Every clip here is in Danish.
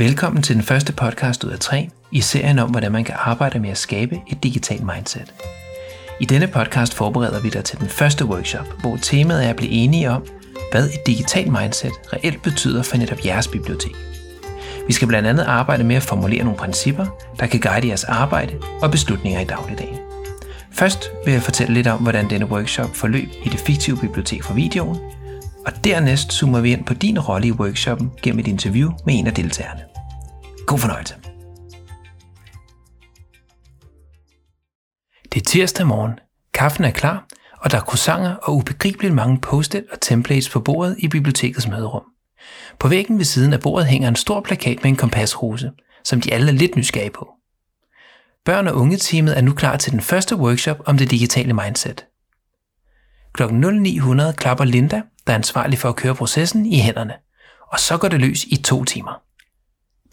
Velkommen til den første podcast ud af tre i serien om, hvordan man kan arbejde med at skabe et digitalt mindset. I denne podcast forbereder vi dig til den første workshop, hvor temaet er at blive enige om, hvad et digitalt mindset reelt betyder for netop jeres bibliotek. Vi skal blandt andet arbejde med at formulere nogle principper, der kan guide jeres arbejde og beslutninger i dagligdagen. Først vil jeg fortælle lidt om, hvordan denne workshop forløb i det fiktive bibliotek for videoen, og dernæst zoomer vi ind på din rolle i workshoppen gennem et interview med en af deltagerne. God fornøjelse. Det er tirsdag morgen. Kaffen er klar, og der er croissanter og ubegribeligt mange post og templates på bordet i bibliotekets møderum. På væggen ved siden af bordet hænger en stor plakat med en kompasrose, som de alle er lidt nysgerrige på. Børn- og unge-teamet er nu klar til den første workshop om det digitale mindset. Klokken 0900 klapper Linda, der er ansvarlig for at køre processen, i hænderne, og så går det løs i to timer.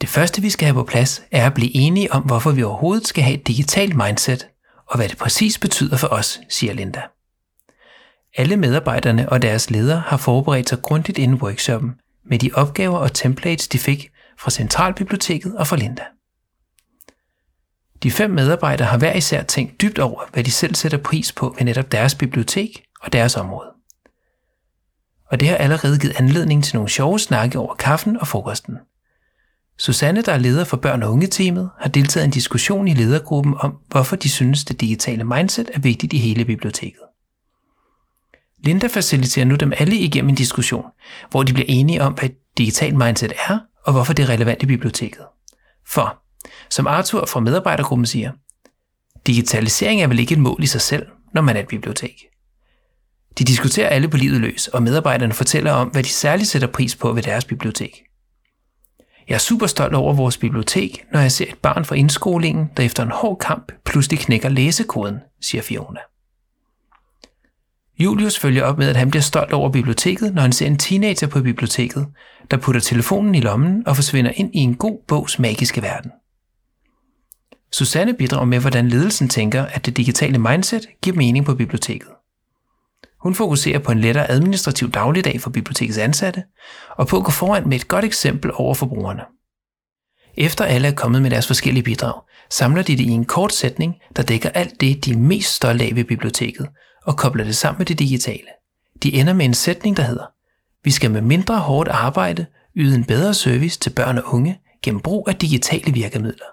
Det første, vi skal have på plads, er at blive enige om, hvorfor vi overhovedet skal have et digitalt mindset, og hvad det præcis betyder for os, siger Linda. Alle medarbejderne og deres ledere har forberedt sig grundigt inden workshoppen med de opgaver og templates, de fik fra Centralbiblioteket og fra Linda. De fem medarbejdere har hver især tænkt dybt over, hvad de selv sætter pris på ved netop deres bibliotek og deres område. Og det har allerede givet anledning til nogle sjove snakke over kaffen og frokosten. Susanne, der er leder for børn- og unge-teamet, har deltaget i en diskussion i ledergruppen om, hvorfor de synes, det digitale mindset er vigtigt i hele biblioteket. Linda faciliterer nu dem alle igennem en diskussion, hvor de bliver enige om, hvad et digitalt mindset er, og hvorfor det er relevant i biblioteket. For, som Arthur fra medarbejdergruppen siger, digitalisering er vel ikke et mål i sig selv, når man er et bibliotek. De diskuterer alle på livet løs, og medarbejderne fortæller om, hvad de særligt sætter pris på ved deres bibliotek. Jeg er super stolt over vores bibliotek, når jeg ser et barn fra indskolingen, der efter en hård kamp pludselig knækker læsekoden, siger Fiona. Julius følger op med, at han bliver stolt over biblioteket, når han ser en teenager på biblioteket, der putter telefonen i lommen og forsvinder ind i en god bogs magiske verden. Susanne bidrager med, hvordan ledelsen tænker, at det digitale mindset giver mening på biblioteket. Hun fokuserer på en lettere administrativ dagligdag for bibliotekets ansatte, og på at gå foran med et godt eksempel over for brugerne. Efter alle er kommet med deres forskellige bidrag, samler de det i en kort sætning, der dækker alt det, de er mest stolte af ved biblioteket, og kobler det sammen med det digitale. De ender med en sætning, der hedder, vi skal med mindre hårdt arbejde yde en bedre service til børn og unge gennem brug af digitale virkemidler.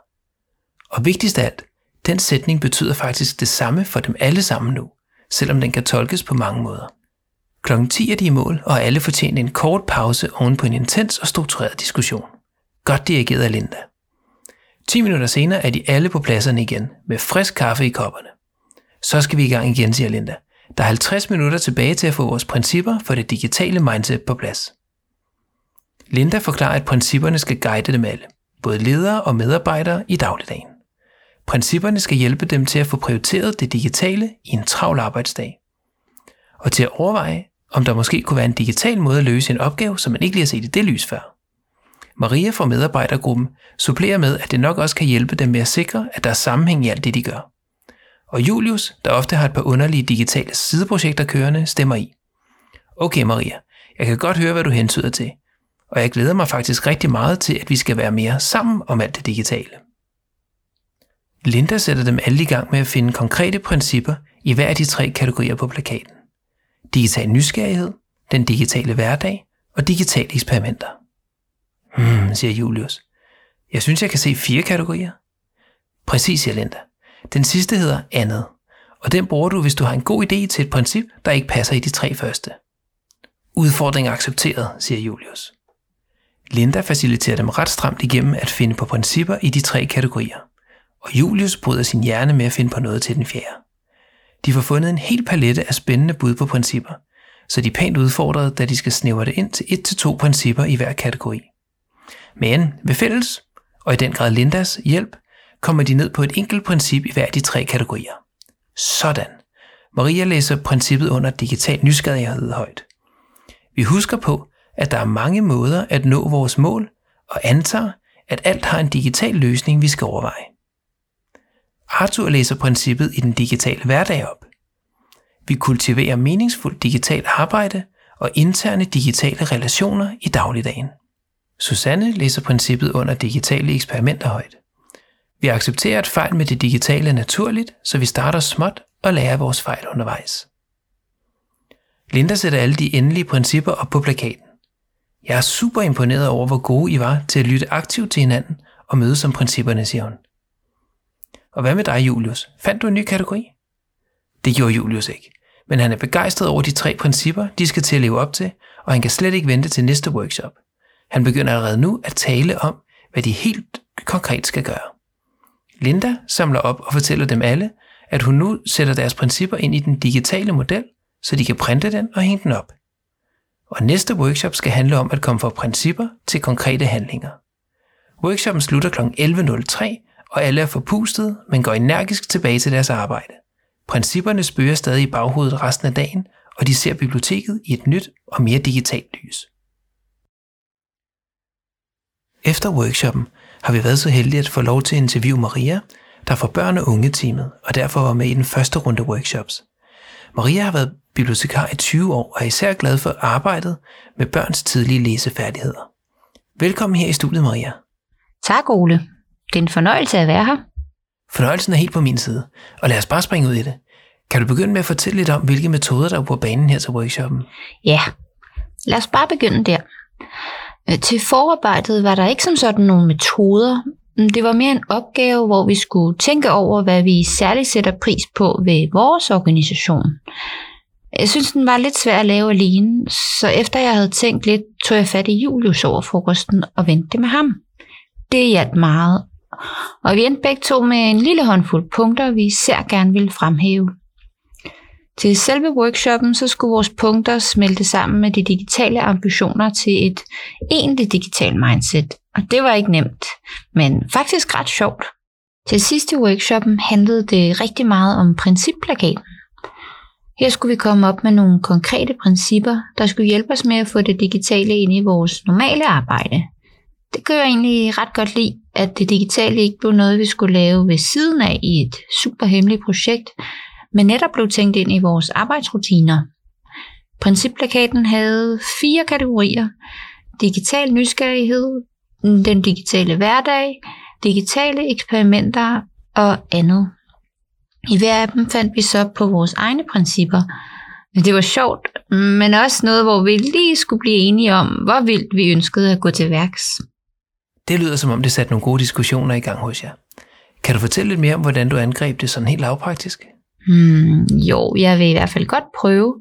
Og vigtigst af alt, den sætning betyder faktisk det samme for dem alle sammen nu, selvom den kan tolkes på mange måder. Klokken 10 er de i mål, og alle fortjener en kort pause oven på en intens og struktureret diskussion. Godt dirigeret af Linda. 10 minutter senere er de alle på pladserne igen, med frisk kaffe i kopperne. Så skal vi i gang igen, siger Linda. Der er 50 minutter tilbage til at få vores principper for det digitale mindset på plads. Linda forklarer, at principperne skal guide dem alle, både ledere og medarbejdere i dagligdagen. Principperne skal hjælpe dem til at få prioriteret det digitale i en travl arbejdsdag. Og til at overveje, om der måske kunne være en digital måde at løse en opgave, som man ikke lige har set i det lys før. Maria fra medarbejdergruppen supplerer med, at det nok også kan hjælpe dem med at sikre, at der er sammenhæng i alt det, de gør. Og Julius, der ofte har et par underlige digitale sideprojekter kørende, stemmer i. Okay Maria, jeg kan godt høre, hvad du hentyder til, og jeg glæder mig faktisk rigtig meget til, at vi skal være mere sammen om alt det digitale. Linda sætter dem alle i gang med at finde konkrete principper i hver af de tre kategorier på plakaten. Digital nysgerrighed, den digitale hverdag og digitale eksperimenter. Hmm, siger Julius. Jeg synes, jeg kan se fire kategorier. Præcis, siger Linda. Den sidste hedder andet, og den bruger du, hvis du har en god idé til et princip, der ikke passer i de tre første. Udfordring accepteret, siger Julius. Linda faciliterer dem ret stramt igennem at finde på principper i de tre kategorier, og Julius bryder sin hjerne med at finde på noget til den fjerde. De får fundet en hel palette af spændende bud på principper, så de er pænt udfordret, da de skal snævre det ind til et til to principper i hver kategori. Men ved fælles, og i den grad Lindas hjælp, kommer de ned på et enkelt princip i hver af de tre kategorier. Sådan. Maria læser princippet under digital nysgerrighed højt. Vi husker på, at der er mange måder at nå vores mål, og antager, at alt har en digital løsning, vi skal overveje. Arthur læser princippet i den digitale hverdag op. Vi kultiverer meningsfuldt digitalt arbejde og interne digitale relationer i dagligdagen. Susanne læser princippet under digitale eksperimenter højt. Vi accepterer, at fejl med det digitale naturligt, så vi starter småt og lærer vores fejl undervejs. Linda sætter alle de endelige principper op på plakaten. Jeg er super imponeret over, hvor gode I var til at lytte aktivt til hinanden og mødes om principperne, siger hun. Og hvad med dig, Julius? Fandt du en ny kategori? Det gjorde Julius ikke, men han er begejstret over de tre principper, de skal til at leve op til, og han kan slet ikke vente til næste workshop. Han begynder allerede nu at tale om, hvad de helt konkret skal gøre. Linda samler op og fortæller dem alle, at hun nu sætter deres principper ind i den digitale model, så de kan printe den og hænge den op. Og næste workshop skal handle om at komme fra principper til konkrete handlinger. Workshoppen slutter kl. 11.03, og alle er forpustet, men går energisk tilbage til deres arbejde. Principperne spørger stadig i baghovedet resten af dagen, og de ser biblioteket i et nyt og mere digitalt lys. Efter workshoppen har vi været så heldige at få lov til at interviewe Maria, der får børn- og unge-teamet, og derfor var med i den første runde workshops. Maria har været bibliotekar i 20 år og er især glad for arbejdet med børns tidlige læsefærdigheder. Velkommen her i studiet, Maria. Tak, Ole. Det er en fornøjelse at være her. Fornøjelsen er helt på min side, og lad os bare springe ud i det. Kan du begynde med at fortælle lidt om, hvilke metoder der er på banen her til workshoppen? Ja, lad os bare begynde der. Øh, til forarbejdet var der ikke som sådan nogle metoder. Det var mere en opgave, hvor vi skulle tænke over, hvad vi særligt sætter pris på ved vores organisation. Jeg synes, den var lidt svær at lave alene, så efter jeg havde tænkt lidt, tog jeg fat i Julius over frokosten og vendte det med ham. Det hjalp meget, og vi endte begge to med en lille håndfuld punkter, vi især gerne ville fremhæve. Til selve workshoppen så skulle vores punkter smelte sammen med de digitale ambitioner til et egentligt digitalt mindset. Og det var ikke nemt, men faktisk ret sjovt. Til sidste workshoppen handlede det rigtig meget om principplakaten. Her skulle vi komme op med nogle konkrete principper, der skulle hjælpe os med at få det digitale ind i vores normale arbejde. Det gør jeg egentlig ret godt lide, at det digitale ikke blev noget, vi skulle lave ved siden af i et super hemmeligt projekt, men netop blev tænkt ind i vores arbejdsrutiner. Principplakaten havde fire kategorier. Digital nysgerrighed, den digitale hverdag, digitale eksperimenter og andet. I hver af dem fandt vi så på vores egne principper. Det var sjovt, men også noget, hvor vi lige skulle blive enige om, hvor vildt vi ønskede at gå til værks. Det lyder som om, det satte nogle gode diskussioner i gang hos jer. Kan du fortælle lidt mere om, hvordan du angreb det sådan helt lavpraktisk? Hmm, jo, jeg vil i hvert fald godt prøve.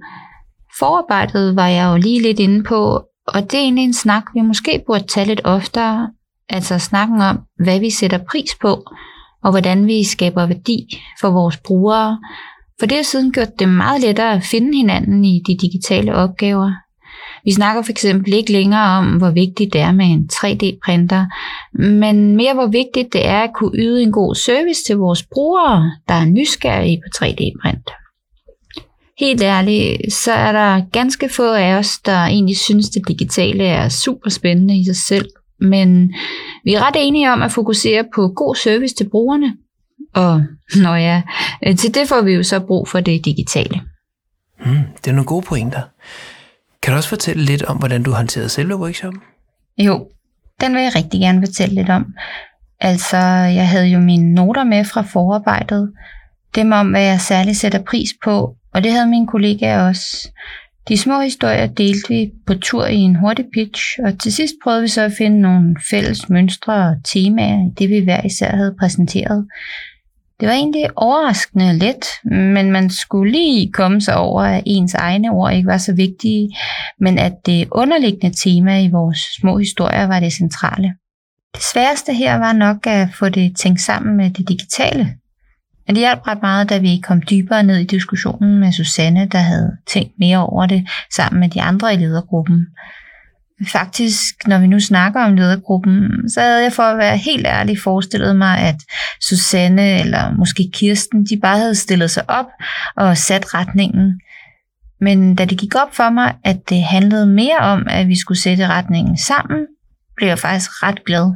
Forarbejdet var jeg jo lige lidt inde på, og det er egentlig en snak, vi måske burde tage lidt oftere. Altså snakken om, hvad vi sætter pris på, og hvordan vi skaber værdi for vores brugere. For det har siden gjort det meget lettere at finde hinanden i de digitale opgaver. Vi snakker for eksempel ikke længere om, hvor vigtigt det er med en 3D-printer, men mere hvor vigtigt det er at kunne yde en god service til vores brugere, der er nysgerrige på 3D-print. Helt ærligt, så er der ganske få af os, der egentlig synes, det digitale er super spændende i sig selv. Men vi er ret enige om at fokusere på god service til brugerne. Og når ja, til det får vi jo så brug for det digitale. Mm, det er nogle gode pointer. Kan du også fortælle lidt om, hvordan du håndterede selve workshoppen? Jo, den vil jeg rigtig gerne fortælle lidt om. Altså, jeg havde jo mine noter med fra forarbejdet. Dem om, hvad jeg særligt sætter pris på, og det havde mine kollegaer også. De små historier delte vi på tur i en hurtig pitch, og til sidst prøvede vi så at finde nogle fælles mønstre og temaer i det, vi hver især havde præsenteret. Det var egentlig overraskende let, men man skulle lige komme sig over, at ens egne ord ikke var så vigtige, men at det underliggende tema i vores små historier var det centrale. Det sværeste her var nok at få det tænkt sammen med det digitale. Men det hjalp ret meget, da vi kom dybere ned i diskussionen med Susanne, der havde tænkt mere over det sammen med de andre i ledergruppen. Faktisk, når vi nu snakker om ledergruppen, så havde jeg for at være helt ærlig forestillet mig, at Susanne eller måske Kirsten, de bare havde stillet sig op og sat retningen. Men da det gik op for mig, at det handlede mere om, at vi skulle sætte retningen sammen, blev jeg faktisk ret glad.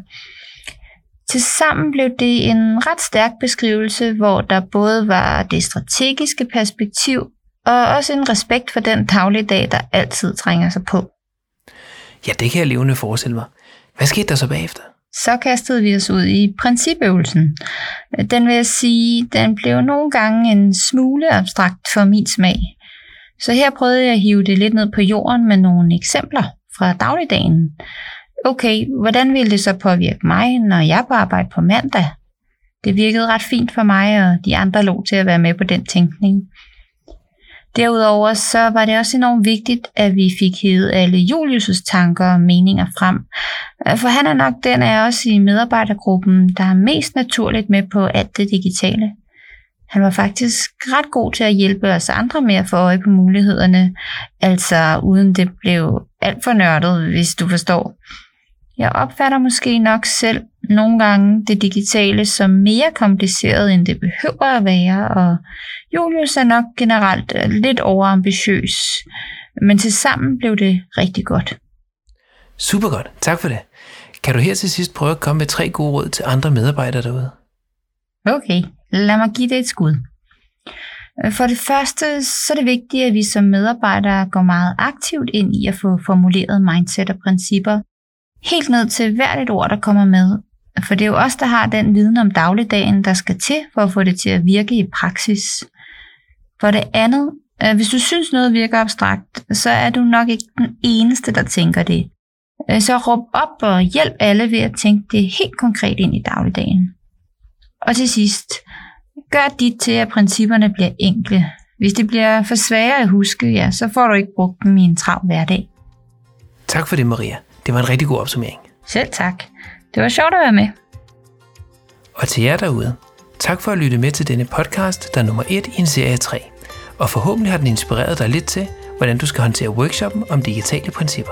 Tilsammen blev det en ret stærk beskrivelse, hvor der både var det strategiske perspektiv og også en respekt for den dagligdag, der altid trænger sig på. Ja, det kan jeg levende forestille mig. Hvad skete der så bagefter? Så kastede vi os ud i principøvelsen. Den vil jeg sige, den blev nogle gange en smule abstrakt for min smag. Så her prøvede jeg at hive det lidt ned på jorden med nogle eksempler fra dagligdagen. Okay, hvordan ville det så påvirke mig, når jeg på arbejde på mandag? Det virkede ret fint for mig, og de andre lå til at være med på den tænkning. Derudover så var det også enormt vigtigt, at vi fik hævet alle Julius' tanker og meninger frem. Øh, for han er nok den af os i medarbejdergruppen, der er mest naturligt med på alt det digitale. Han var faktisk ret god til at hjælpe os andre med at få øje på mulighederne, altså uden det blev alt for nørdet, hvis du forstår. Jeg opfatter måske nok selv nogle gange det digitale som mere kompliceret, end det behøver at være, og Julius er nok generelt øh, lidt overambitiøs, men til sammen blev det rigtig godt. Super godt, tak for det. Kan du her til sidst prøve at komme med tre gode råd til andre medarbejdere derude? Okay, lad mig give det et skud. For det første, så er det vigtigt, at vi som medarbejdere går meget aktivt ind i at få formuleret mindset og principper, helt ned til hvert et ord, der kommer med. For det er jo os, der har den viden om dagligdagen, der skal til for at få det til at virke i praksis. For det andet, øh, hvis du synes noget virker abstrakt, så er du nok ikke den eneste, der tænker det. Øh, så råb op og hjælp alle ved at tænke det helt konkret ind i dagligdagen. Og til sidst, gør dit til, at principperne bliver enkle. Hvis det bliver for svære at huske, ja, så får du ikke brugt dem i en travl hverdag. Tak for det, Maria. Det var en rigtig god opsummering. Selv tak. Det var sjovt at være med. Og til jer derude, tak for at lytte med til denne podcast, der er nummer 1 i en serie 3. Og forhåbentlig har den inspireret dig lidt til, hvordan du skal håndtere workshoppen om digitale principper.